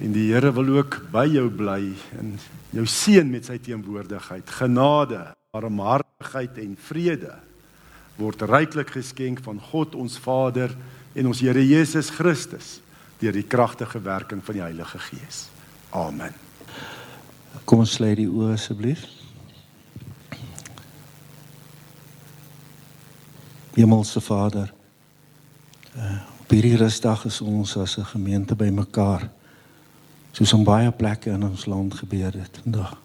En die Here wil ook by jou bly en jou seën met sy teenwoordigheid. Genade, barmhartigheid en vrede word ryklik geskenk van God ons Vader en ons Here Jesus Christus deur die kragtige werking van die Heilige Gees. Amen. Kom ons sluit die oë asseblief. Hemelse Vader, uh, op hierdie rusdag is ons as 'n gemeente bymekaar. Soos op baie plekke in ons land gebeur het vandag.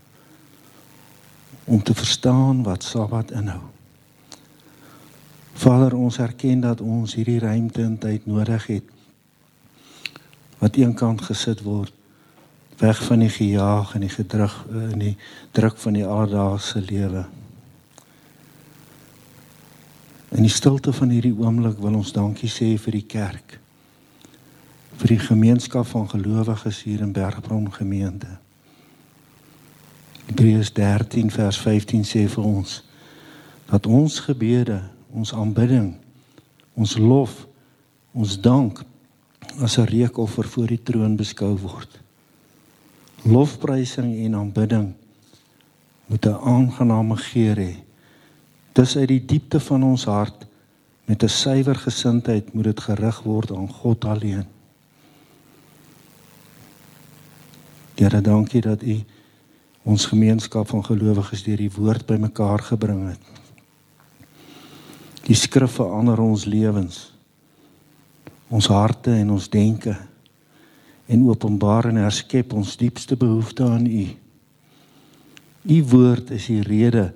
Om te verstaan wat Sabbat inhou. Vader, ons erken dat ons hierdie ruimte en tyd nodig het wat eenkant gesit word weg van die gejaag en die gedruk in die druk van die alledaagse lewe. In die stilte van hierdie oomblik wil ons dankie sê vir die kerk. Vir die gemeenskap van gelowiges hier in Bergbron gemeente. Hebreërs 13 vers 15 sê vir ons dat ons gebede, ons aanbidding, ons lof, ons dank as 'n reukoffer voor die troon beskou word. Lofprysing en aanbidding moet 'n aangename geur hê. Dis uit die diepte van ons hart met 'n suiwer gesindheid moet dit gerig word aan God alleen. Here, dankie dat U ons gemeenskap van gelowiges deur die woord bymekaar gebring het. Die skrif verander ons lewens, ons harte en ons denke en openbaar en herskep ons diepste behoeftes aan U. U woord is die rede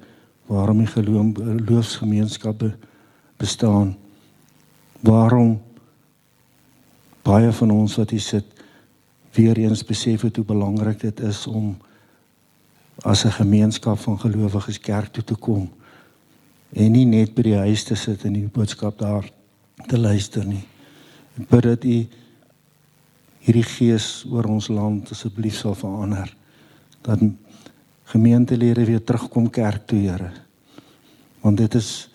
waarom die geloofsgemeenskappe bestaan. Waarom baie van ons wat hier sit weer eens besef het hoe belangrik dit is om as 'n gemeenskap van gelowiges kerk toe te kom en nie net by die huis te sit en die boodskap daar te luister nie. Ek bid dat u hierdie gees oor ons land asseblief sal verander. Dat gemeentelede weer terugkom kerk toe, Here. Want dit is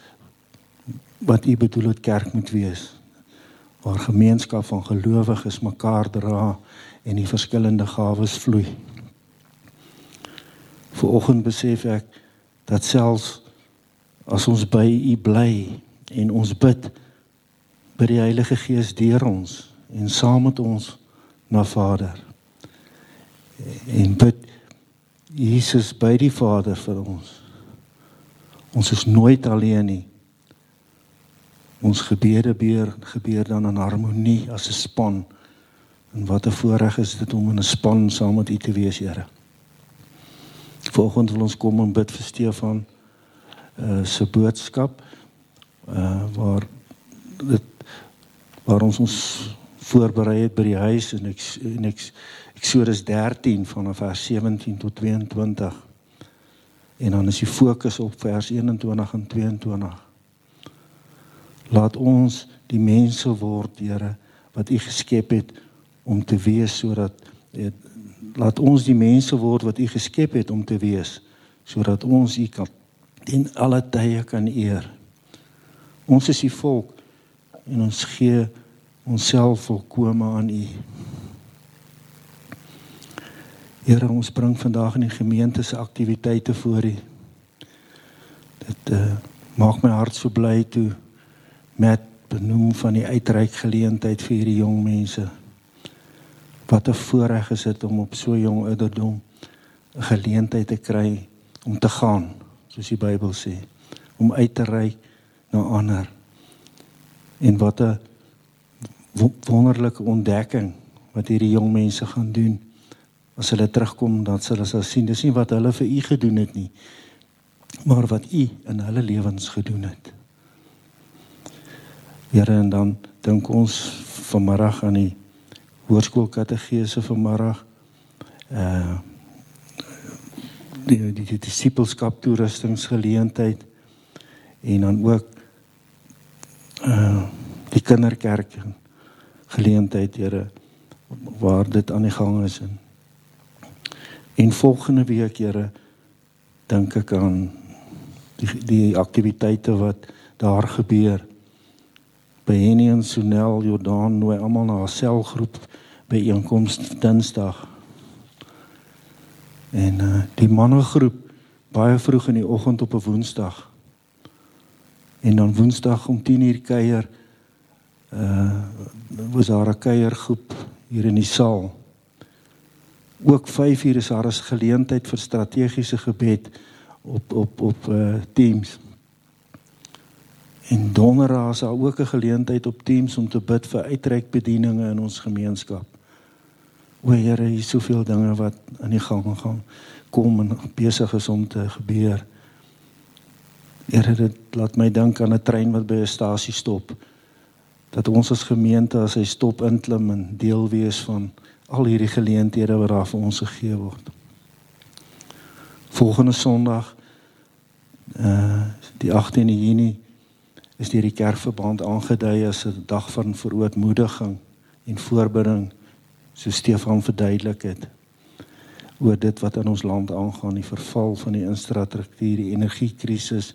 wat U bedoel het kerk moet wees. Waar gemeenskap van gelowiges mekaar dra en die verskillende gawes vloei. Vanoggend besef ek dat selfs as ons by U bly en ons bid by die Heilige Gees deur ons en saam met ons na Vader en bid Jesus by die Vader vir ons. Ons is nooit alleen nie. Ons gebede beer gebeur dan in harmonie as 'n span. En wat 'n voorreg is dit om in 'n span saam met U te wees, Here. Volgens wil ons kom en bid vir Stefan uh se boodskap uh waar dit waar ons ons voorberei het by die huis en ek en ek Eksodus 13 vanaf vers 17 tot 22. En dan is die fokus op vers 21 en 22. Laat ons die mense word, Here, wat U geskep het om te wees sodat het, laat ons die mense word wat U geskep het om te wees sodat ons U kan in alle tye kan eer. Ons is U volk en ons gee onsself volkome aan U. Here, ons bring vandag in die gemeente se aktiwiteite voor U. Dit uh, maak my hart so bly toe met benoem van die uitreik geleentheid vir hierdie jong mense. Wat 'n voorreg is dit om op so jong ouderdom 'n geleentheid te kry om te gaan, soos die Bybel sê, om uit te reik na ander. En wat 'n wonderlike ontdekking wat hierdie jong mense gaan doen as hulle terugkom dan sal hulle sien dis nie wat hulle vir u gedoen het nie maar wat u in hulle lewens gedoen het. Here en dan dink ons vanmiddag aan die hoërskool kategese vanmiddag. Uh die die, die disipelskap toerustingsgeleentheid en dan ook uh die kinderkerk geleentheid Here waar dit aan die gang is en En volgende week, Here, dink ek aan die die aktiwiteite wat daar gebeur. By Henny en Sonel Jordan nooi almal na 'n selgroep by byeenkoms Dinsdag. En uh die mannegroep baie vroeg in die oggend op 'n Woensdag. En dan Woensdag om 10:00 kuier uh was daar 'n kuiergroep hier in die saal. Ook 5:00 is daar 'n geleentheid vir strategiese gebed op op op uh Teams. En donderdag is daar ook 'n geleentheid op Teams om te bid vir uitreikbedieninge in ons gemeenskap. O Here, hier is soveel dinge wat aan die gang gaan kom en besig is om te gebeur. Here, dit laat my dink aan 'n trein wat by 'n stasie stop. Dat ons as gemeente as hy stop inklim en deel wees van al hierdie geleenthede wat daar vir ons gegee word. Volgende Sondag uh die 18de Junie is deur die kerkverband aangedui as 'n dag van verootmoediging en voorbereiding so Stefan verduidelik het oor dit wat in ons land aangaan, die verval van die infrastruktuur, die energiekrisis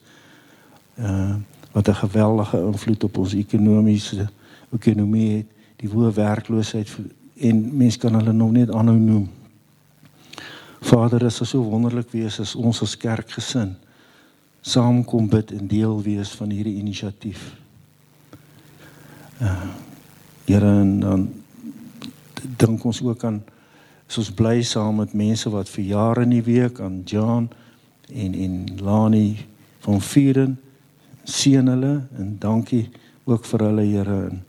uh wat 'n geweldige invloed op ons ekonomiese ekonomie het, die hoë werkloosheid en mense kan hulle nog net aanhou noem. Vader, dit is so wonderlik wees as ons as kerkgesin saamkom bid en deel wees van hierdie inisiatief. Uh Here en dan dink ons ook aan ons bly saam met mense wat vir jare in die week aan John en en Lani van Vieren seën hulle en dankie ook vir hulle Here en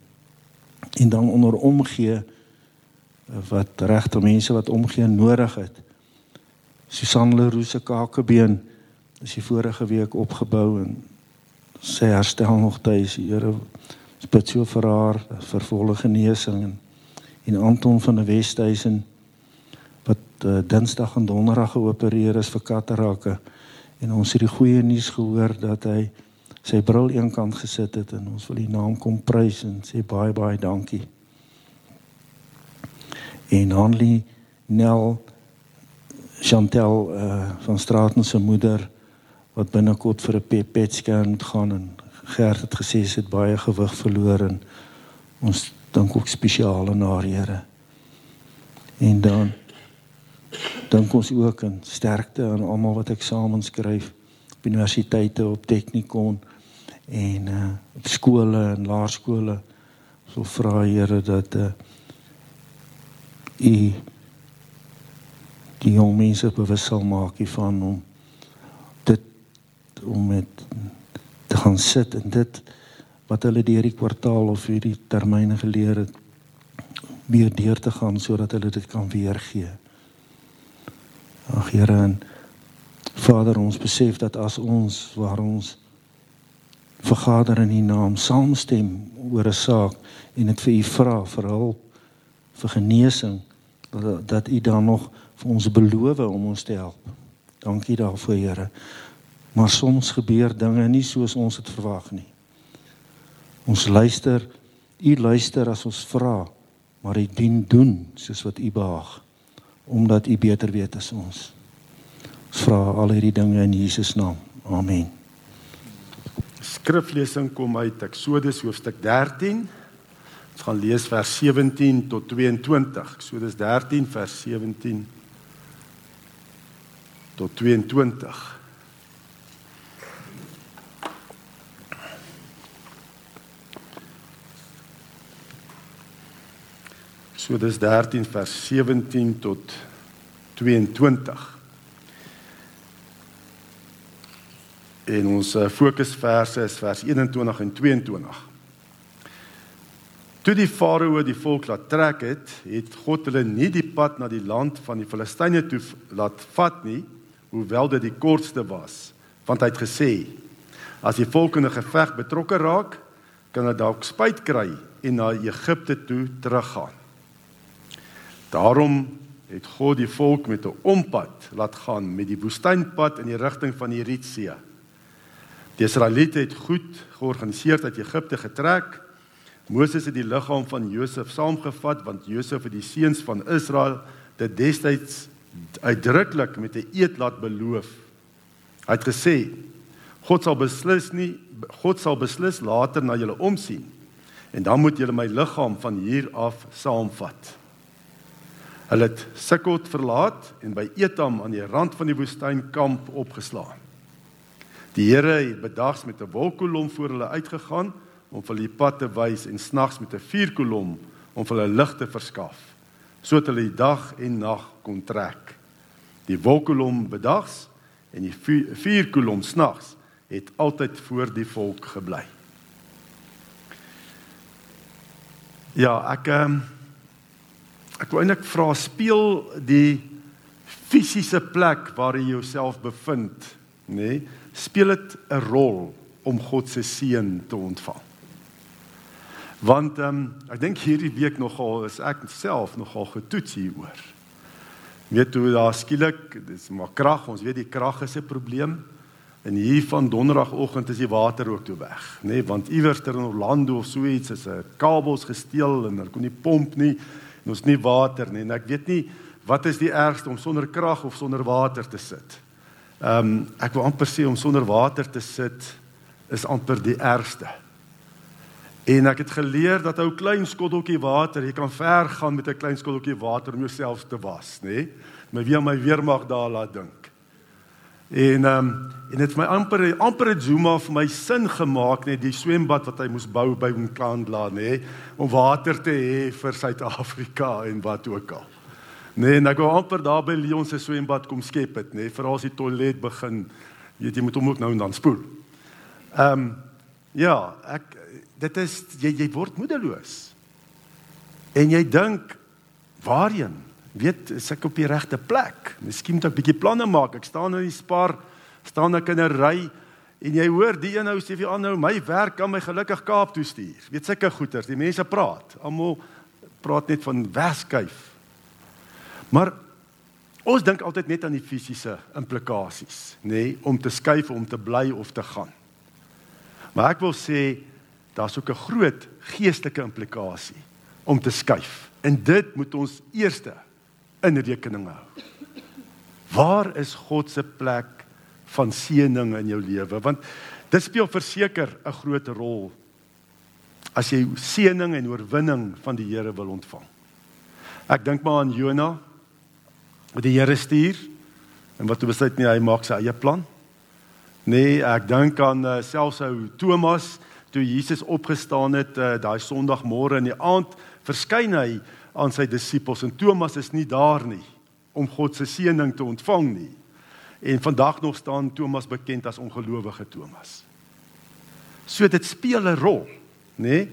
en dan onder omgee wat regte mense wat omgee nodig het. Susan Leroux se kakebeen is die vorige week opgebou en sy herstel nog tuis. Here bid so vir haar vir volle genesing en en Anton van die Westhuizen wat uh, Dinsdag en Donderdag geopereer is vir katarake en ons het die goeie nuus gehoor dat hy sy bril eenkant gesit het en ons wil die naam kom prys en sê baie baie dankie. En Hanlie Nel Chantel uh, van Straten se moeder wat binnekort vir 'n PET scan gaan en Gert het gesê sy het baie gewig verloor en ons dink ook spesiaal aan haar Here. En dan dink ons ook aan sterkte aan almal wat eksamens skryf op universiteite, op Technikon en uh op skole en laerskole. So vra Here dat uh u die jong mense bewus sal maak hiervan om om met te gaan sit en dit wat hulle deur die kwartaal of hierdie termyne geleer het weer deur te gaan sodat hulle dit kan weergee. Ag Here en Vader, ons besef dat as ons waar ons vergader in U naam saamstem oor 'n saak en dit vir U vra vir hulp vir genesing dat dat U dan nog vir ons beloof om ons te help. Dankie daarvoor, Here. Maar soms gebeur dinge nie soos ons dit verwag nie. Ons luister, u luister as ons vra, maar u dien doen soos wat u behaag, omdat u beter weet as ons. Ons vra al hierdie dinge in Jesus naam. Amen. Skriflesing kom uit Eksodus hoofstuk 13. Ons gaan lees vers 17 tot 22. Eksodus 13 vers 17 tot 22. So dis 13 vers 17 tot 22. En ons eh, fokusverse is vers 21 en 22. Toe die farao die volk laat trek het, het God hulle nie die pad na die land van die Filistyne toe laat vat nie, hoewel dit die kortste was, want hy het gesê: As die volk in 'n geveg betrokke raak, kan hulle dalk spyt kry en na Egipte toe teruggaan. Daarom het God die volk met 'n ompad laat gaan met die woestynpad in die rigting van die Rietsee. Die Israeliete het goed georganiseerd uit Egipte getrek. Moses het die liggaam van Josef saamgevat want Josef het die seuns van Israel dit destyds uitdruklik met 'n eed laat beloof. Hy het gesê: God sal beslis nie God sal beslis later na julle omsien en dan moet julle my liggaam van hier af saamvat. Hulle het Sukkot verlaat en by Etam aan die rand van die woestyn kamp opgeslaan. Die Here het bedags met 'n wolkkolom voor hulle uitgegaan om hulle die pad te wys en snags met 'n vuurkolom om hulle lig te verskaf, sodat hulle die dag en nag kon trek. Die wolkkolom bedags en die vuurkolom snags het altyd voor die volk gebly. Ja, ek ehm ek wou eintlik vra speel die fisiese plek waar jy jouself bevind, nê? Nee, speel dit 'n rol om God se seën te ontvang? Want ehm um, ek dink hierdie week nogal is ek self nogal getoets hieroor. Weet hoe daar skielik, dis maar krag, ons weet die krag is 'n probleem. En hier van donderdagoggend is die water ook toe weg, nê, nee, want iewers ter in Orlando of so iets is 'n kabels gesteel en hulle kon nie pomp nie en ons nie water nie. En ek weet nie wat is die ergste om sonder krag of sonder water te sit. Ehm um, ek wil amper sê om sonder water te sit is amper die ergste. En ek het geleer dat ou klein skotteltjie water, jy kan ver gaan met 'n klein skotteltjie water om jouself te was, nê? Nee? My weer my weer mag daar laat dink. En ehm um, en dit het my amper amper het Zuma vir my sin gemaak net die swembad wat hy moes bou by Mkandla nê om water te hê vir Suid-Afrika en wat ook al. Nee, en ek wou amper daar by Leon se swembad kom skep het nê vir as die toilet begin weet jy moet hom ook nou en dan spoel. Ehm um, ja, ek dit is jy jy word moedeloos. En jy dink waarheen? Weet is ek op die regte plek? Miskien moet ek bietjie planne maak. Ek staan in die spar, staan ek in 'n ry en jy hoor die een nou sê vir aanhou my werk kan my gelukkig Kaap toe stuur. Weet sulke goeters. Die mense praat. Almal praat net van wegskuif. Maar ons dink altyd net aan die fisiese implikasies, nê, nee, om te skuif om te bly of te gaan. Maar ek wil sê daar's ook 'n groot geestelike implikasie om te skuif. En dit moet ons eerste in rekening hou. Waar is God se plek van seëning in jou lewe? Want dit speel verseker 'n groot rol as jy seëning en oorwinning van die Here wil ontvang. Ek dink maar aan Jona wat die Here stuur en wat besluit nie hy maak sy eie plan. Nee, ek dink aan uh, selfs ou Thomas toe Jesus opgestaan het uh, daai Sondagmôre in die aand verskyn hy aan sy disippels en Thomas is nie daar nie om God se seëning te ontvang nie. En vandag nog staan Thomas bekend as ongelowige Thomas. So dit speel 'n rol, nê? Nee?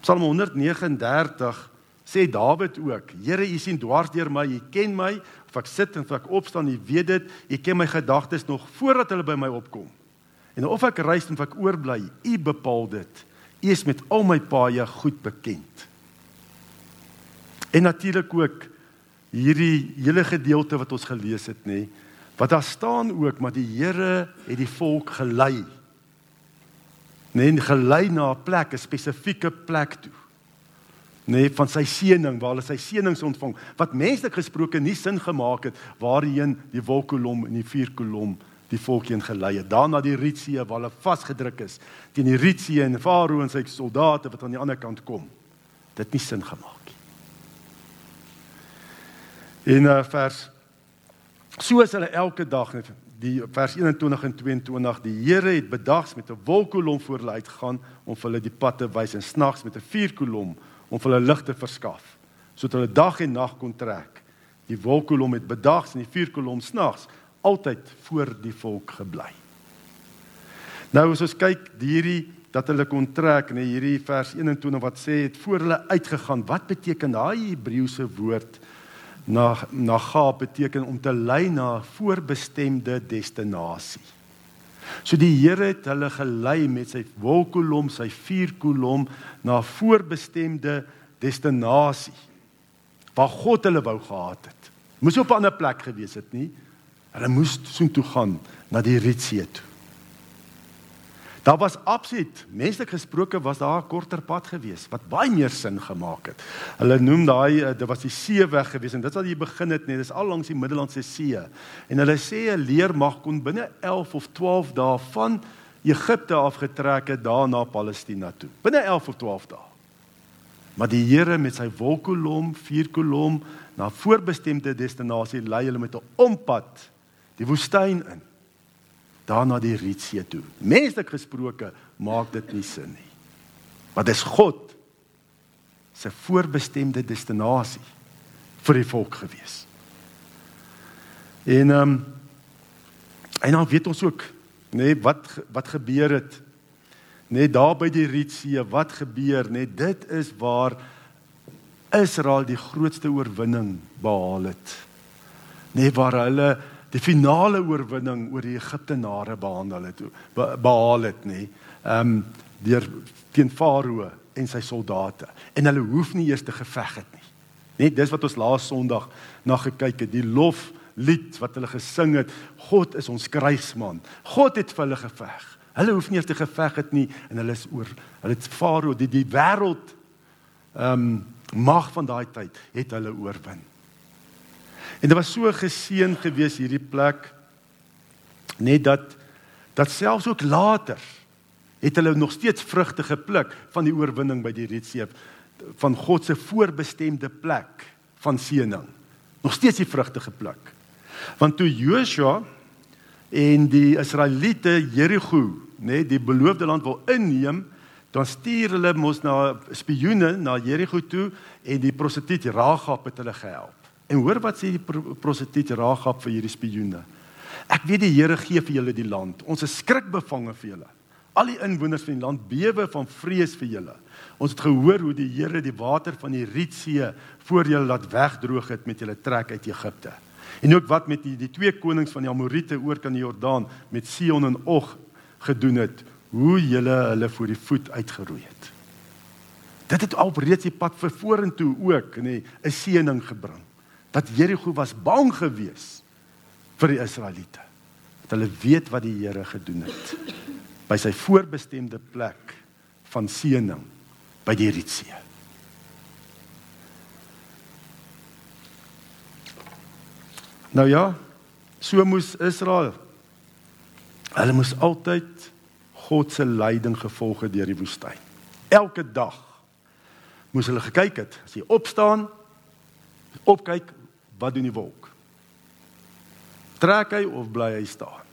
Psalm 139 sê Dawid ook: Here, U sien dwars deur my, U ken my, of ek sit en of ek opstaan, U weet dit. U ken my gedagtes nog voordat hulle by my opkom. En of ek reis of ek oorbly, U bepaal dit. U is met al my paaie goed bekend. En natuurlik ook hierdie hele gedeelte wat ons gelees het nê, wat daar staan ook maar die Here het die volk gelei. Nee, gelei na 'n plek, 'n spesifieke plek toe. Nee, van sy seëning waar hulle sy seënings ontvang wat menslik gesproke nie sin gemaak het waarheen die wolkkolom en die vuurkolom die volk heen gelei het. Daarna die Rietsee waar hulle vasgedruk is teen die Rietsee en Farao en sy soldate wat aan die ander kant kom. Dit nie sin gemaak. En uh, vers so is hulle elke dag die vers 21 en 22 die Here het bedags met 'n wolkkolom voor hulle uitgegaan om vir hulle die pad te wys en snags met 'n vuurkolom om hulle lig te verskaf sodat hulle dag en nag kon trek. Die wolkkolom het bedags en die vuurkolom snags altyd voor die volk gebly. Nou as ons kyk hierdie dat hulle kon trek en hierdie vers 21 wat sê het voor hulle uitgegaan. Wat beteken daai Hebreëse woord? na na gaap beteken om te lei na voorbestemde destinasie. So die Here het hulle gelei met sy wolkkolom, sy vuurkolom na voorbestemde destinasie waar God hulle wou gehad het. Moes op 'n ander plek gewees het nie. Hulle moes soontoe gaan na die Rietsee toe. Daar was absoluut menslik gesproke was daar 'n korter pad gewees wat baie meer sin gemaak het. Hulle noem daai eh, dit was die seeweg gewees en dit wat hier begin het net dis al langs die Middellandse See. En hulle sê 'n leermag kon binne 11 of 12 dae van Egipte afgetrek het daar na Palestina toe. Binne 11 of 12 dae. Maar die Here met sy wolkkolom, vuurkolom na voorbestemde destinasie lei hulle met 'n ompad die woestyn in. Daarna die Rietsee toe. Menslik gesproke maak dit nie sin nie. Maar dis God se voorbestemde destinasie vir die volk gewees. En ehm um, en dan weet ons ook nê nee, wat wat gebeur het net nee, daar by die Rietsee wat gebeur net nee, dit is waar Israel die grootste oorwinning behaal het. Nee waar hulle die finale oorwinning oor die Egiptenare behandel het behaal het nê. Ehm um, deur teen Farao en sy soldate. En hulle hoef nie eers te geveg het nie. Net dis wat ons laas Sondag na gekyk het, die loflied wat hulle gesing het. God is ons kruisman. God het vir hulle geveg. Hulle hoef nie eers te geveg het nie en hulle is oor. Hulle het Farao die die wêreld ehm um, mag van daai tyd het hulle oorwin. En dit was so geseën gewees hierdie plek net dat dat selfs ook later het hulle nog steeds vrugte gepluk van die oorwinning by die Rietsee van God se voorbestemde plek van seëning. Nog steeds die vrugte gepluk. Want toe Joshua en die Israeliete Jerigo, nê, nee, die beloofde land wil inneem, dan stuur hulle mos na spioene na Jerigo toe en die prostituut Ragab het hulle gehelp. En hoor wat sê die prostituut Ragab vir hierdie spioene? Ek weet die Here gee vir julle die land. Ons is skrikbevange vir julle. Al die inwoners van die land bewe van vrees vir julle. Ons het gehoor hoe die Here die water van die Rietsee voor julle laat wegdroog het met julle trek uit Egipte. En ook wat met die, die twee konings van die Amorite oor kan die Jordaan met Sion en Og gedoen het, hoe julle hulle voor die voet uitgeroei het. Dit het al reeds die pad vir vorentoe ook nê 'n seëning gebring. Dat Jerigo was bang geweest vir die Israeliete. Dat hulle weet wat die Here gedoen het by sy voorbestemde plek van seëning by die Rietsee. Nou ja, so moes Israel hulle moes altyd God se leiding gevolg het deur die woestyn. Elke dag moes hulle gekyk het as hy opstaan, opkyk, wat doen die wolk? Trek hy of bly hy staan?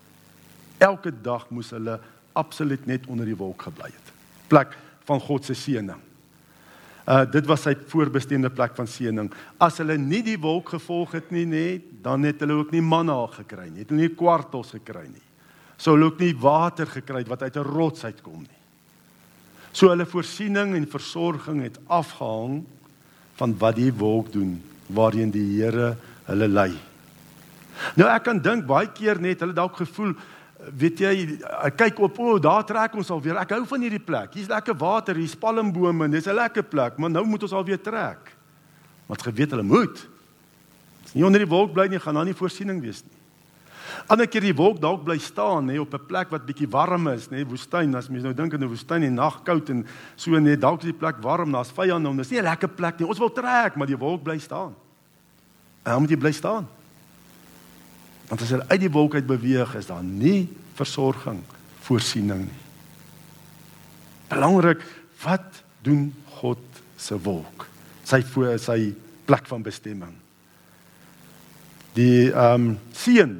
Elke dag moes hulle absoluut net onder die wolk gebly het. Plek van God se seëning. Uh dit was sy voorbestemde plek van seëning. As hulle nie die wolk gevolg het nie, nê, dan het hulle ook nie manna gekry nie. Het hulle nie kwartels gekry nie. Sou hulle ook nie water gekry het wat uit 'n rots uitkom nie. So hulle voorsiening en versorging het afgehang van wat die wolk doen, waarheen die Here hulle lei. Nou ek kan dink baie keer net hulle dalk gevoel weet jy ek kyk op o, oh, daar trek ons alweer. Ek hou van hierdie plek. Hier's lekker water, hier's palmbome, dis 'n lekker plek, maar nou moet ons alweer trek. Want geweet hulle moet. Nie onder die wolk bly nie, gaan daar nie voorsiening wees nie. Ander keer die wolk dalk bly staan, nê, op 'n plek wat bietjie warm is, nê, woestyn. As mens nou dink aan 'n woestyn en nag koud en so net dalk is die plek warm, daar's vyande om. Dis nie 'n lekker plek nie. Ons wil trek, maar die wolk bly staan. En dan moet jy bly staan. Want as hulle uit die wolk uit beweeg, is daar nie versorging, voorsiening nie. Belangrik, wat doen God se wolk? Sy voor sy plek van bestemming. Die ehm um, seën,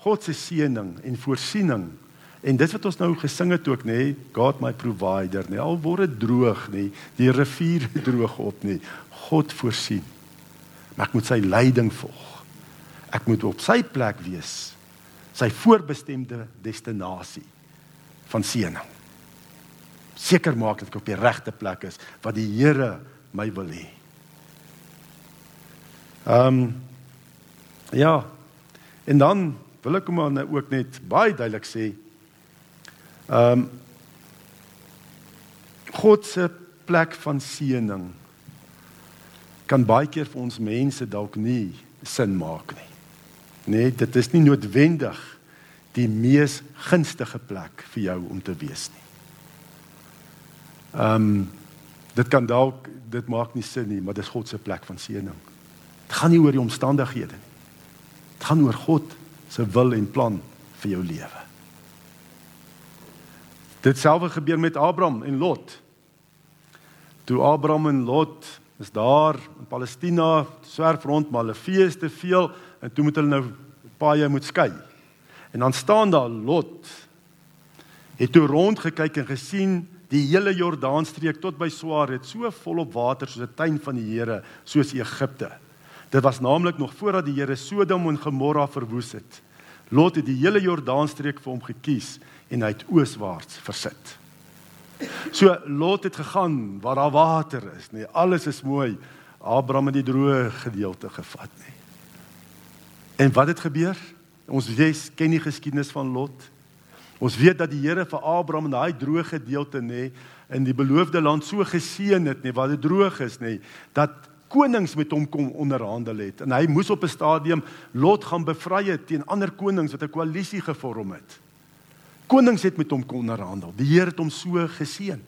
God se seëning en voorsiening. En dit wat ons nou gesing het ook nê, God my provider nê. Al word dit droog nê, die rivier droog op nê. God voorsien. Maar ek moet sy leiding volg. Ek moet op sy plek wees. Sy voorbestemde destinasie van seëning. Seker maak dat ek op die regte plek is wat die Here my wil hê. Ehm um, ja. En dan wil ek maar nou ook net baie duidelik sê ehm um, God se plek van seëning kan baie keer vir ons mense dalk nie sin maak nie. Nee, dit is nie noodwendig die mees gunstige plek vir jou om te wees nie. Ehm um, dit kan dalk dit maak nie sin nie, maar dis God se plek van seëning. Dit gaan nie oor die omstandighede nie. Dit gaan oor God se wil en plan vir jou lewe. Dit selfde gebeur met Abraham en Lot. Toe Abraham en Lot is daar in Palestina, swerf rond maar hulle vee is te veel en toe moet hulle nou paaie moet skei. En dan staan daar Lot het toe rond gekyk en gesien die hele Jordaanstreek tot by Swaar het so volop water soos 'n tuin van die Here, soos Egipte. Dit was naamlik nog voordat die Here Sodom en Gomorra verwoes het. Lot het die hele Jordaanstreek vir hom gekies en hy het ooswaarts versit. So Lot het gegaan waar daar water is, nee, alles is mooi. Abraham het die droë gedeelte gevat, nee. En wat het gebeur? Ons weet ken die geskiedenis van Lot. Ons weet dat die Here vir Abraham in daai droë gedeelte nê in die beloofde land so geseën het nê waar dit droog is nê dat konings met hom kom onderhandel het en hy moes op 'n stadium Lot gaan bevry het teen ander konings wat 'n koalisie gevorm het. Konings het met hom kon onderhandel. Die Here het hom so geseën.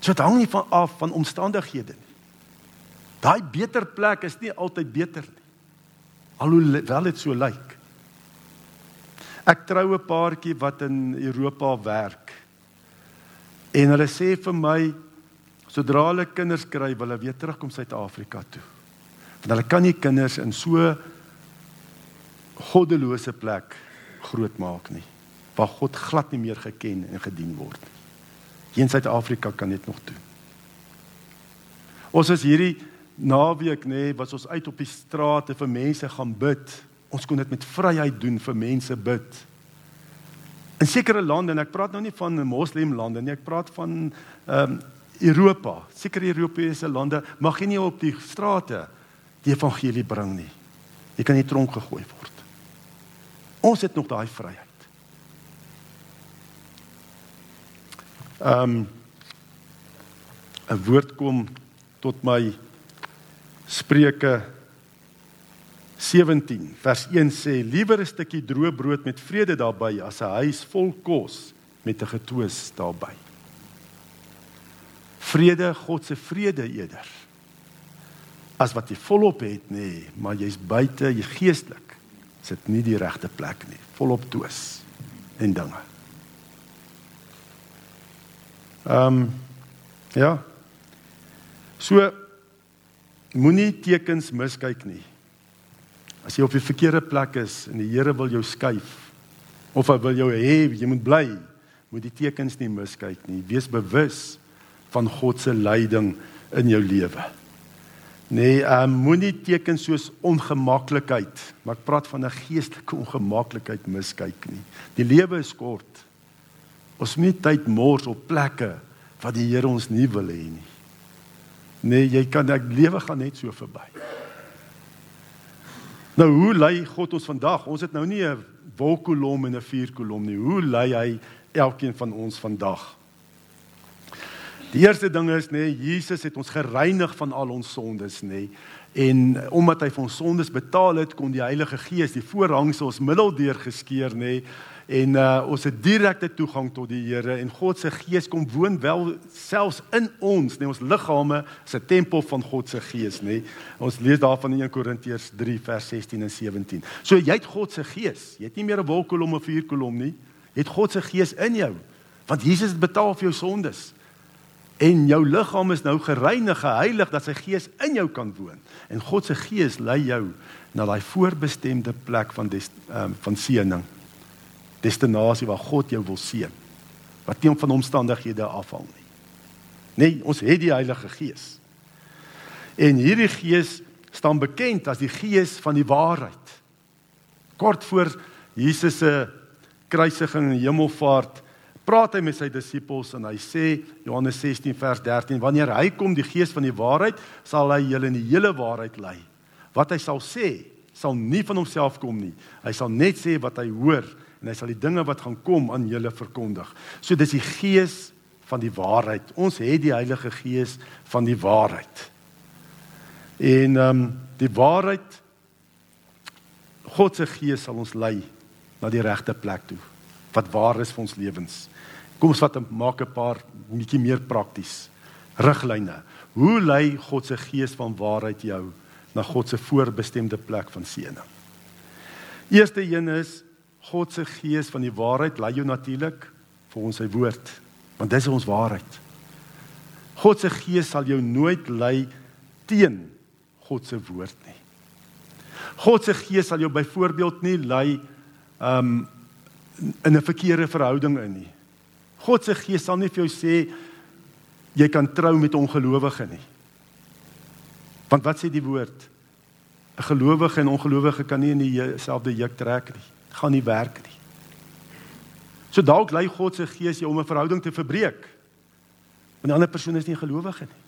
So dit hang nie van af van omstandighede nie. Daai beter plek is nie altyd beter nie. Alhoewel dit so lyk. Ek trou 'n paartjie wat in Europa werk. En hulle sê vir my sodra hulle kinders kry, wil hulle weer terugkom Suid-Afrika toe. Want hulle kan nie kinders in so goddelose plek grootmaak nie waar God glad nie meer geken en gedien word nie. Hier in Suid-Afrika kan dit nog doen. Ons is hierdie naweek nê, was ons uit op die strate vir mense gaan bid Ons kon dit met vryheid doen vir mense bid. In sekere lande en ek praat nou nie van moslemlande nie, ek praat van ehm um, Europa, sekere Europese lande mag jy nie op die strate die evangelie bring nie. Jy kan nie tronk gegooi word. Ons het nog daai vryheid. Ehm um, 'n woord kom tot my Spreuke 17 vers 1 sê liewer 'n stukkie droë brood met vrede daarbey as 'n huis vol kos met 'n getwis daarbey. Vrede, God se vrede eerder. As wat jy volop het nê, nee, maar jy's buite, jy geestelik sit nie die regte plek nie, volop twis en dinge. Ehm um, ja. So moenie tekens miskyk nie. As jy op die verkeerde plek is en die Here wil jou skuif of hy wil jou hê jy moet bly, moet die tekens nie miskyk nie. Wees bewus van God se leiding in jou lewe. Nee, um, moenie tekens soos ongemaklikheid, maar ek praat van 'n geestelike ongemaklikheid miskyk nie. Die lewe is kort. Ons moet nie tyd mors op plekke wat die Here ons nie wil hê nie. Nee, jy kan ek lewe gaan net so verby. Nou hoe lei God ons vandag? Ons het nou nie 'n wolkkolom en 'n vuurkolom nie. Hoe lei hy elkeen van ons vandag? Die eerste ding is nê, Jesus het ons gereinig van al ons sondes nê. En omdat hy vir ons sondes betaal het, kon die Heilige Gees die voorhangsel ons middeldeur geskeur nê en uh, ons het direkte toegang tot die Here en God se Gees kom woon wel selfs in ons, nee ons liggame is 'n tempel van God se Gees, nê. Ons lees daarvan in 1 Korintiërs 3 vers 16 en 17. So jy het God se Gees. Jy het nie meer 'n wolkkolom of 'n vuurkolom nie. Jy het God se Gees in jou. Want Jesus het betaal vir jou sondes. En jou liggaam is nou gereinig, geheilig dat sy Gees in jou kan woon. En God se Gees lei jou na daai voorbestemde plek van des, um, van seëning destinasie waar God jou wil seën. Wat nie van omstandighede afhang nie. Nee, ons het die Heilige Gees. En hierdie Gees staan bekend as die Gees van die waarheid. Kort voor Jesus se kruisiging en hemelvaart praat hy met sy disippels en hy sê Johannes 16 vers 13 wanneer hy kom die gees van die waarheid sal hy julle in die hele waarheid lei wat hy sal sê sal nie van homself kom nie hy sal net sê wat hy hoor en hy sal die dinge wat gaan kom aan julle verkondig. So dis die gees van die waarheid. Ons het die Heilige Gees van die waarheid. En ehm um, die waarheid God se gees sal ons lei na die regte plek toe wat waar is vir ons lewens. Kom ons vat 'n maak 'n paar bietjie meer prakties riglyne. Hoe lei God se gees van waarheid jou na God se voorbestemde plek van seëning? Eerste een is God se gees van die waarheid lei jou natuurlik vir ons sy woord, want dis ons waarheid. God se gees sal jou nooit lei teen God se woord nie. God se gees sal jou byvoorbeeld nie lei um in 'n verkeerde verhouding in nie. God se gees sal nie vir jou sê jy kan trou met 'n ongelowige nie. Want wat sê die woord? 'n Gelowige en ongelowige kan nie in dieselfde juk trek nie. Dit gaan nie werk nie. So dalk lei God se gees jou om 'n verhouding te verbreek. Want die ander persoon is nie gelowige nie.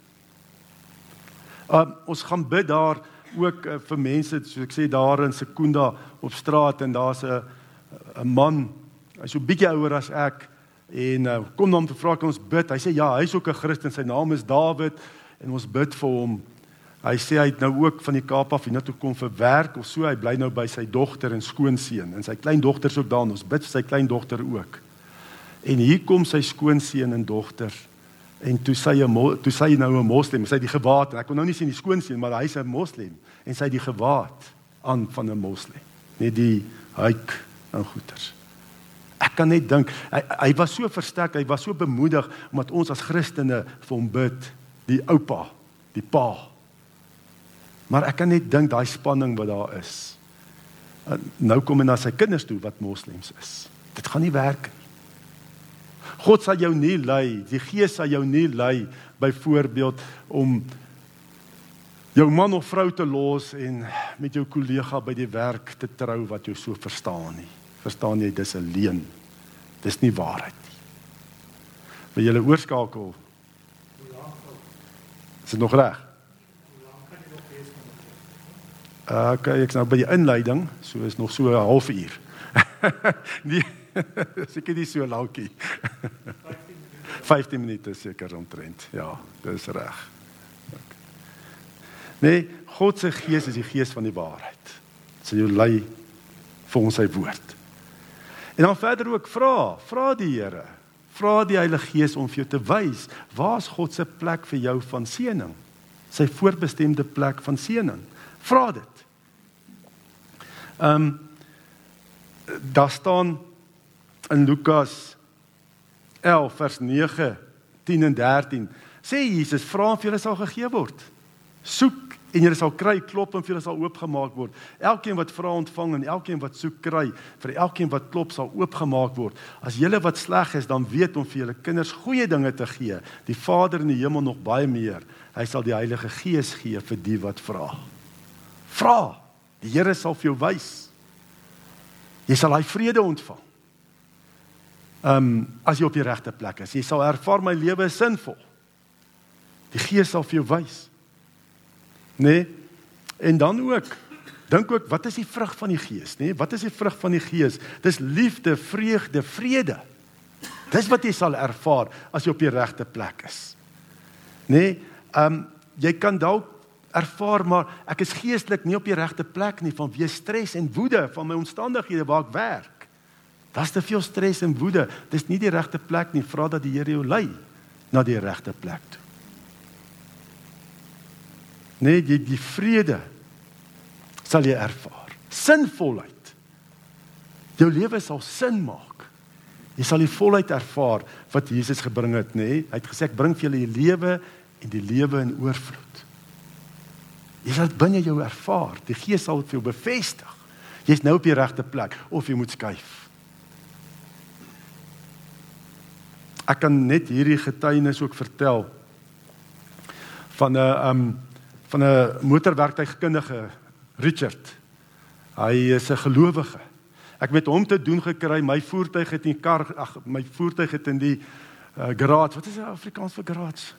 Uh, ons gaan bid daar ook uh, vir mense soos ek sê daar in Sekunda op straat en daar's 'n 'n man hy's so bietjie ouer as ek en uh, kom na hom te vra kan ons bid. Hy sê ja, hy's ook 'n Christen, sy naam is Dawid en ons bid vir hom. Hy sê hy het nou ook van die Kaap af hiernatoe kom vir werk of so. Hy bly nou by sy dogter en skoonseun en sy kleindogter is ook daar. Ons bid vir sy kleindogter ook. En hier kom sy skoonseun en dogter En toe sy 'n toe sy nou 'n moslim, sy het die gewaad en ek kon nou nie sien die skoonsien, maar hy's 'n moslim en sy het die gewaad aan van 'n moslim. Net die hyk en goeters. Ek kan net dink hy, hy was so versterk, hy was so bemoedig omdat ons as Christene vir hom bid, die oupa, die pa. Maar ek kan net dink daai spanning wat daar is. Nou kom hy na sy kinders toe wat moslems is. Dit gaan nie werk nie. God sal jou nie lei, die Gees sal jou nie lei byvoorbeeld om jou man of vrou te los en met jou kollega by die werk te trou wat jou so verstaan nie. Verstaan jy dis 'n leuen. Dis nie waarheid nie. Wil jy oorskakel? Is dit nog reg? Okay, ek's nou by die inleiding, so is nog so 'n halfuur. nee. seker nie so lankie. 15 minute seker omtrent. Ja, dis reg. Nee, God se gees is die gees van die waarheid. Sy jou lei vir ons sy woord. En dan verder ook vra, vra die Here, vra die Heilige Gees om vir jou te wys waar's God se plek vir jou van seëning. Sy voorbestemde plek van seëning. Vra dit. Ehm um, daar staan in Lukas 11 vers 9, 10 en 13 sê Jesus vra en vir julle sal gegee word. Soek en julle sal kry, klop en vir julle sal oopgemaak word. Elkeen wat vra ontvang en elkeen wat soek kry, vir elkeen wat klop sal oopgemaak word. As julle wat sleg is, dan weet om vir julle kinders goeie dinge te gee. Die Vader in die hemel nog baie meer. Hy sal die Heilige Gees gee vir die wat vra. Vra. Die Here sal vir jou wys. Jy sal hy vrede ontvang. Ehm um, as jy op die regte plek is, jy sal ervaar my lewe is sinvol. Die Gees sal vir jou wys. Nê? Nee? En dan ook dink ook wat is die vrug van die Gees, nê? Nee? Wat is die vrug van die Gees? Dis liefde, vreugde, vrede. Dis wat jy sal ervaar as jy op die regte plek is. Nê? Nee? Ehm um, jy kan dalk ervaar maar ek is geestelik nie op die regte plek nie vanweë stres en woede van my omstandighede waar ek werk. Daar's te veel stres en woede. Dis nie die regte plek nie. Vra dat die Here jou lei na die regte plek toe. Nee, die die vrede sal jy ervaar. Sinvolheid. Jou lewe sal sin maak. Jy sal die volheid ervaar wat Jesus gebring het, nê? Nee? Hy het gesê ek bring vir julle die lewe en die lewe in oorvloed. Jy sal binne jou ervaar. Die Gees sal dit vir jou bevestig. Jy's nou op die regte plek of jy moet skuif. ek kan net hierdie getuienis ook vertel van 'n um van 'n motorwerktuigkundige Richard. Hy is 'n gelowige. Ek het hom te doen gekry my voertuig het in kar ag my voertuig het in die uh, garage. Wat is dit Afrikaans vir garage?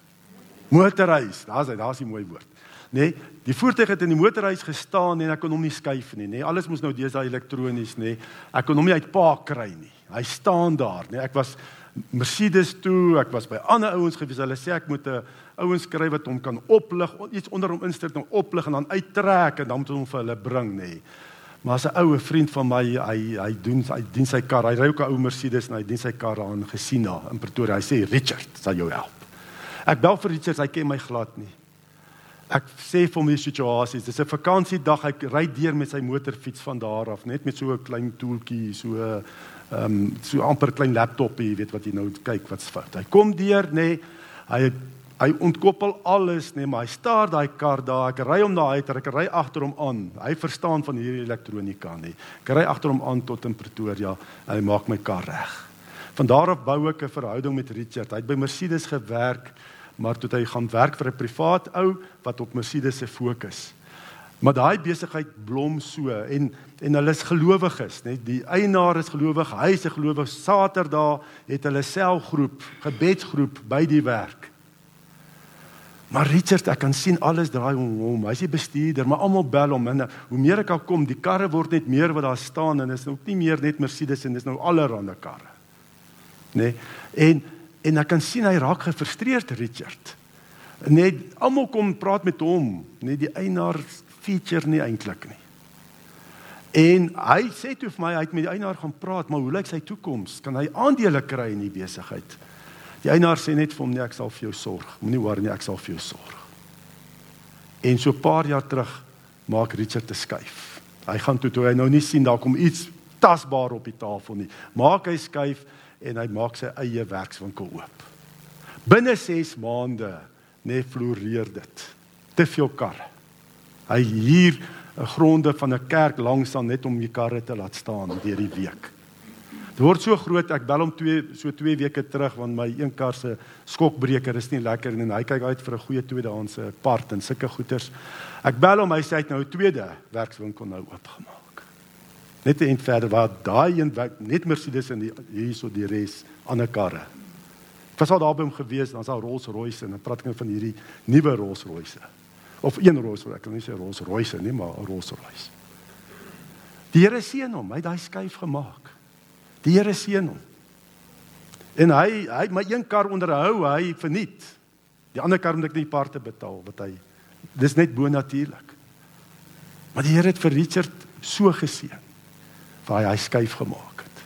Motorhuis. Daar's hy, daar's die mooi woord. Nee, die voertuig het in die motorhuis gestaan en ek kon hom nie skuif nie, nê. Nee, alles moes nou deesdae elektronies, nê. Nee. Ek kon hom nie uit paak kry nie. Hy staan daar, nê. Nee. Ek was Mercedes toe, ek was by ander ouens gewees. Hulle sê ek moet 'n ouens kry wat hom kan oplig, iets onder hom insit en oplig en dan uittrek en dan moet hom vir hulle bring nê. Nee. Maar as 'n oue vriend van my, hy hy doen hy dien sy kar. Hy ry ook 'n ou Mercedes en hy dien sy kar aan gesien daar in Pretoria. Hy sê Richard, sal jou help. Ek bel vir Richard, hy ken my glad nie. Ek sê vir hom die situasie, dis 'n vakansiedag, hy ry deur met sy motorfiets van daar af, net met so 'n klein toeltjie, so ehm um, so amper klein laptop jy weet wat jy nou kyk wat's fout. Hy kom deur nê. Nee, hy hy ontkoppel alles, nee, maar hy staar daai kar daar. Ek ry hom daar uit, ek ry agter hom aan. Hy verstaan van hierdie elektronika nie. Ek ry agter hom aan tot in Pretoria en hy maak my kar reg. Van daar af bou ek 'n verhouding met Richard. Hy het by Mercedes gewerk, maar toe hy gaan werk vir 'n privaat ou wat op Mercedes se fokus. Maar daai besigheid blom so en en hulle is gelowiges, net die eienaar is gelowig, hy is 'n gelowige. Saterdag het hulle selgroep, gebedsgroep by die werk. Maar Richard, ek kan sien alles draai om hom. Hy's die bestuurder, maar almal bel hom en hoe meer ek al kom, die karre word net meer wat daar staan en is nou nie meer net Mercedes en dis nou allerlei karre. Nê? Nee? En en ek kan sien hy raak gefrustreerd, Richard. Net almal kom praat met hom, net die eienaar feature nie eintlik nie. En hy sê toe vir my hy het met die eienaar gaan praat, maar hoe lyk sy toekoms? Kan hy aandele kry in die besigheid? Die eienaar sê net vir hom nee, ek sal vir jou sorg. Moenie worry nie, ek sal vir jou sorg. En so 'n paar jaar terug maak Richard te skuif. Hy gaan toe toe hy nou nie sien daar kom iets tasbaar op die tafel nie. Maak hy skuif en hy maak sy eie werkswinkel oop. Binne 6 maande net floreer dit. Te veel karre. Hy huur 'n gronde van 'n kerk langs aan net om die karre te laat staan deur die week. Dit word so groot, ek bel hom twee so 2 weke terug want my een kar se skokbreker is nie lekker en hy kyk uit vir 'n goeie tweedehandse part en sulke goeders. Ek bel hom, hy sê hy het nou 'n tweede werkswinkel nou oopgemaak. Net een verder waar daai een werk net Mercedes en hierso die res ander karre. Ek was al daar by hom gewees, dan's daar Rolls-Royce en dan praat ek nou van hierdie nuwe Rolls-Royce of een Rolls Royce, ek kan nie sê Rolls Royce nie, maar 'n Rolls Royce. Die Here seën hom, hy het daai skuif gemaak. Die Here seën hom. En hy hy het my een kar onderhou, hy verniet. Die ander kar moet ek nie parte betaal wat hy dis net bo natuurlik. Maar die Here het vir Richard so geseën waar hy hy skuif gemaak het.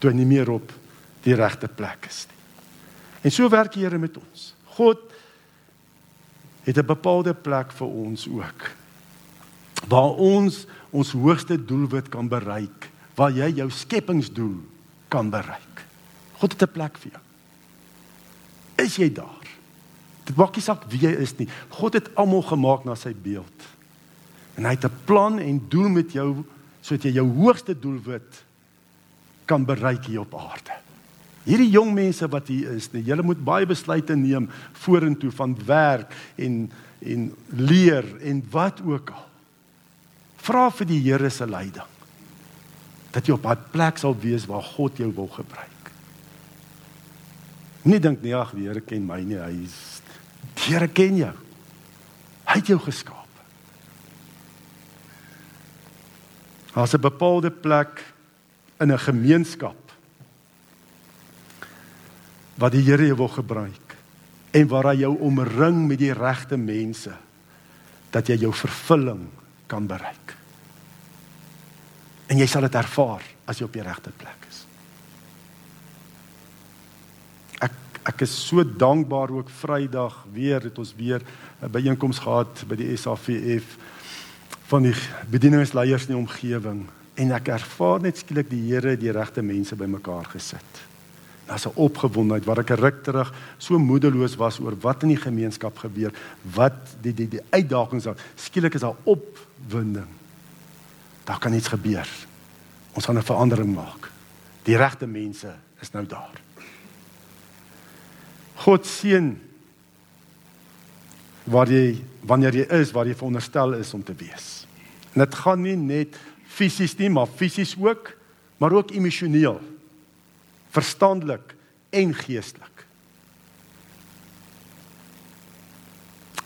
Toe hy nie meer op die regte plek is nie. En so werk die Here met ons. God het 'n bepaalde plek vir ons ook. Waar ons ons hoogste doelwit kan bereik, waar jy jou skepingsdoel kan bereik. God het 'n plek vir jou. Is jy daar? Dit maak nie saak wie jy is nie. God het almal gemaak na sy beeld. En hy het 'n plan en doel met jou sodat jy jou hoogste doelwit kan bereik hier op aarde. Hierdie jong mense wat hier is, nee, julle moet baie besluite neem vorentoe van werk en en leer en wat ook al. Vra vir die Here se leiding. Dat jy op 'n plek sal wees waar God jou wil gebruik. Nie dink nie ag die Here ken my nie, hy is die Here ken jou. Hy het jou geskaap. Daar's 'n bepaalde plek in 'n gemeenskap wat die Here jou wil gebruik en waar hy jou omring met die regte mense dat jy jou vervulling kan bereik. En jy sal dit ervaar as jy op die regte plek is. Ek ek is so dankbaar ook Vrydag weer het ons weer 'n byeenkoms gehad by die SAVF van die bedieningsleiers in die omgewing en ek ervaar net skielik die Here die regte mense bymekaar gesit daar's 'n opgewondenheid waar ek 'n ruk terug so moedeloos was oor wat in die gemeenskap gebeur, wat die die die uitdagings daar. Skielik is daar opwinding. Daar kan iets gebeur. Ons gaan 'n verandering maak. Die regte mense is nou daar. God seën waar jy wanneer jy is waar jy veronderstel is om te wees. En dit gaan nie net fisies nie, maar fisies ook, maar ook emosioneel verstandelik en geestelik.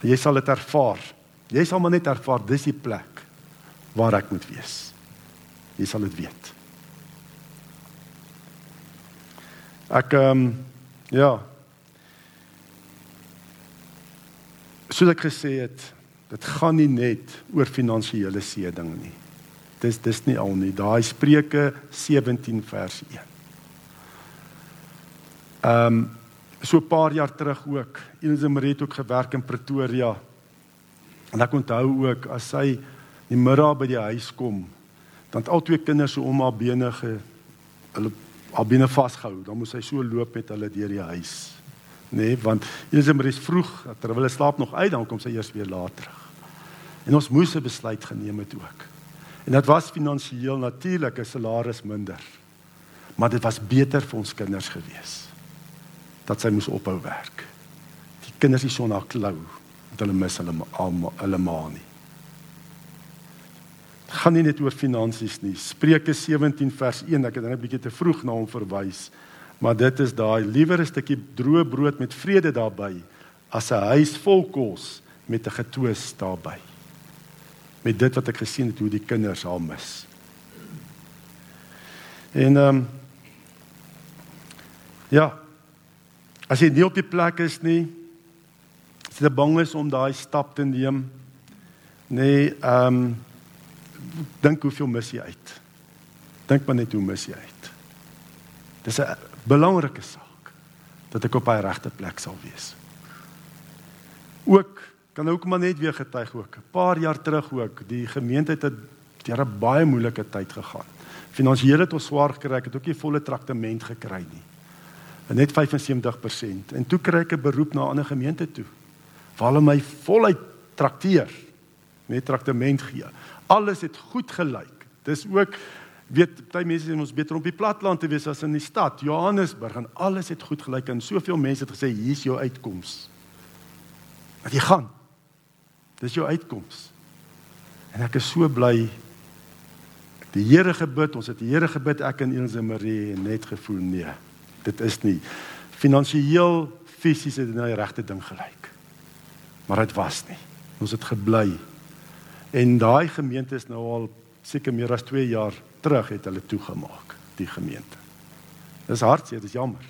Jy sal dit ervaar. Jy sal maar net ervaar dis die plek waar ek moet wees. Jy sal dit weet. Ek ehm um, ja. Soos ek gesê het, dit gaan nie net oor finansiële seëdinge nie. Dis dis nie al nie. Daai Spreuke 17 vers 1. Ehm um, so 'n paar jaar terug ook. Elise Marie het ook gewerk in Pretoria. En ek onthou ook as sy die middag by die huis kom, dan het al twee kinders so om haar bene ge hulle haar bene vasgehou. Dan moes sy so loop met hulle deur die huis. Nee, want Elisabeth is vroeg, terwyl hy slaap nog uit, dan kom sy eers weer laat terug. En ons moes 'n besluit geneem het ook. En dit was finansiëel natuurlik 'n salaris minder. Maar dit was beter vir ons kinders gewees dat sy moes ophou werk. Die kinders is so na klou, want hulle mis hulle hulle ma nie. Dit gaan nie net oor finansies nie. Spreuke 17 vers 1, ek het dan 'n bietjie te vroeg na hom verwys. Maar dit is daai liewer 'n stukkie droë brood met vrede daarbey as 'n huis vol kos met 'n getwis daarbey. Met dit wat ek gesien het hoe die kinders haar mis. En ehm um, ja. As jy nie op die plek is nie, as jy bang is om daai stap te neem, nee, ehm um, dink hoeveel mis jy uit. Dink maar net hoe mis jy uit. Dis 'n belangrike saak dat ek op hy regte plek sal wees. Ook kan ook maar net weer getuig ook. 'n Paar jaar terug ook, die gemeente het deur 'n baie moeilike tyd gegaan. Finansiële het ons swaar gekry, ek het ook nie volle traktement gekry nie. Net 75% en toe kry ek 'n beroep na 'n ander gemeente toe. Waar hulle my voluit trakteer met traktement gee. Alles het goed gelyk. Dis ook weet baie mense sê ons beter op die platland te wees as in die stad Johannesburg en alles het goed gelyk en soveel mense het gesê hier's jou uitkoms. Dat jy gaan. Dis jou uitkoms. En ek is so bly die Here gebid, ons het die Here gebid ek en Elise Marie net gevoel nee. Dit is nie finansiëel fisies het dit nou die regte ding gelyk. Maar dit was nie. Ons het gebly. En daai gemeente is nou al seker meer as 2 jaar terug het hulle toegemaak die gemeente. Dis hartseer, dis jammer.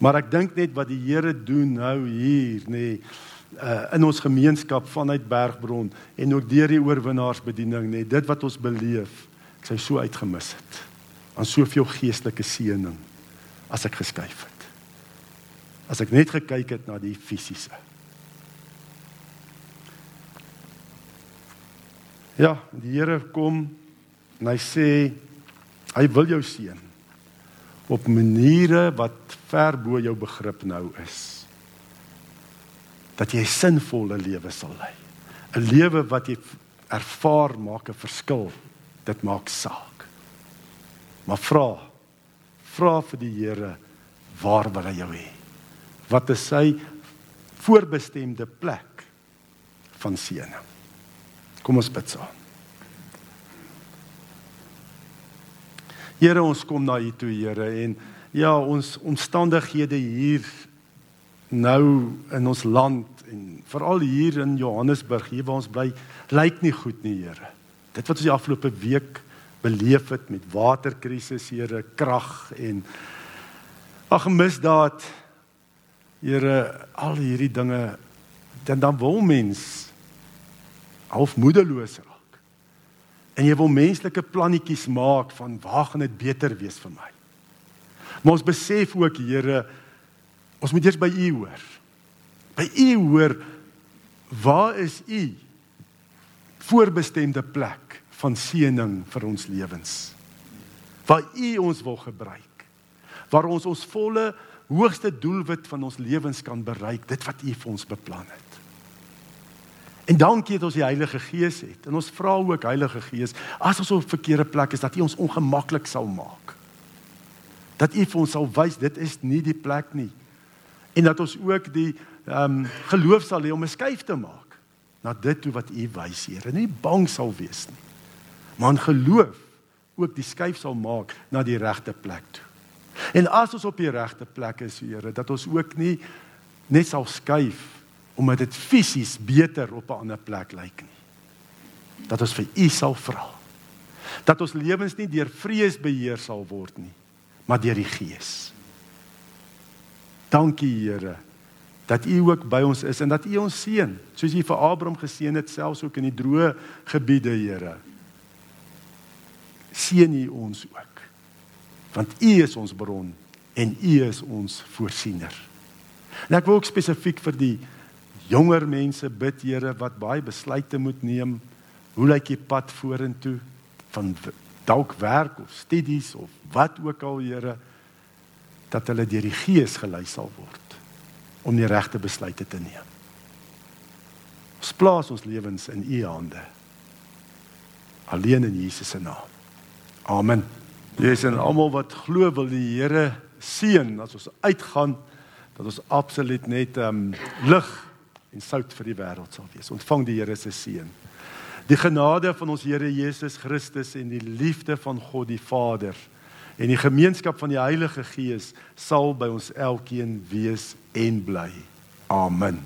Maar ek dink net wat die Here doen nou hier nê nee, uh, in ons gemeenskap vanuit Bergbron en ook deur die oorwinnaarsbediening nê nee, dit wat ons beleef ek sou so uitgemis het aan soveel geestelike seëning as ek geskuif het. As ek net gekyk het na die fisiese. Ja, die Here kom En hy sê hy wil jou seën op maniere wat ver bo jou begrip nou is. Dat jy 'n sinvolle lewe sal lei. 'n Lewe wat jy ervaar maak 'n verskil. Dit maak saak. Maar vra vra vir die Here waar wil hy jou hê? Wat is sy voorbestemde plek van seëning? Kom ons bid saam. Here ons kom na U toe Here en ja ons omstandighede hier nou in ons land en veral hier in Johannesburg hier waar ons bly lyk nie goed nie Here. Dit wat ons die afgelope week beleef het met waterkrisis Here, krag en ag misdaad Here, al hierdie dinge dan dan wil mens half moedeloos raak en jy wil menslike plannetjies maak van waar gaan dit beter wees vir my. Maar ons besef ook Here, ons moet eers by U hoor. By U hoor waar is U voorbestemde plek van seëning vir ons lewens. Waar U ons wil gebruik. Waar ons ons volle hoogste doelwit van ons lewens kan bereik, dit wat U vir ons beplan het. En dankie dat ons die Heilige Gees het. En ons vra ook Heilige Gees, as ons op 'n verkeerde plek is, dat U ons ongemaklik sal maak. Dat U vir ons sal wys dit is nie die plek nie. En dat ons ook die ehm um, geloof sal hê om 'n skuif te maak na dit toe wat U wys, Here. Nie bang sal wees nie. Maar in geloof ook die skuif sal maak na die regte plek toe. En as ons op die regte plek is, Here, dat ons ook nie net sal skuif omdat dit fisies beter op 'n ander plek lyk nie. Dat ons vir U sal vra. Dat ons lewens nie deur vrees beheer sal word nie, maar deur die Gees. Dankie Here dat U ook by ons is en dat U ons seën, soos U vir Abraham geseën het selfs ook in die droë gebiede, Here. Seën U ons ook. Want U is ons bron en U is ons voorsiener. En ek wil ook spesifiek vir die jonger mense bid Here wat baie besluite moet neem. Hoe lyk die pad vorentoe van dalk werk of studies of wat ook al Here dat hulle deur die Gees gelei sal word. om die regte besluite te neem. Ons plaas ons lewens in U hande. Alleen in Jesus se naam. Amen. Dis en almal wat glo wil die Here seën as ons uitgaan dat ons absoluut net ehm um, lig en sout vir die wêreld sal wees. Ontvang die Here se seën. Die genade van ons Here Jesus Christus en die liefde van God die Vader en die gemeenskap van die Heilige Gees sal by ons elkeen wees en bly. Amen.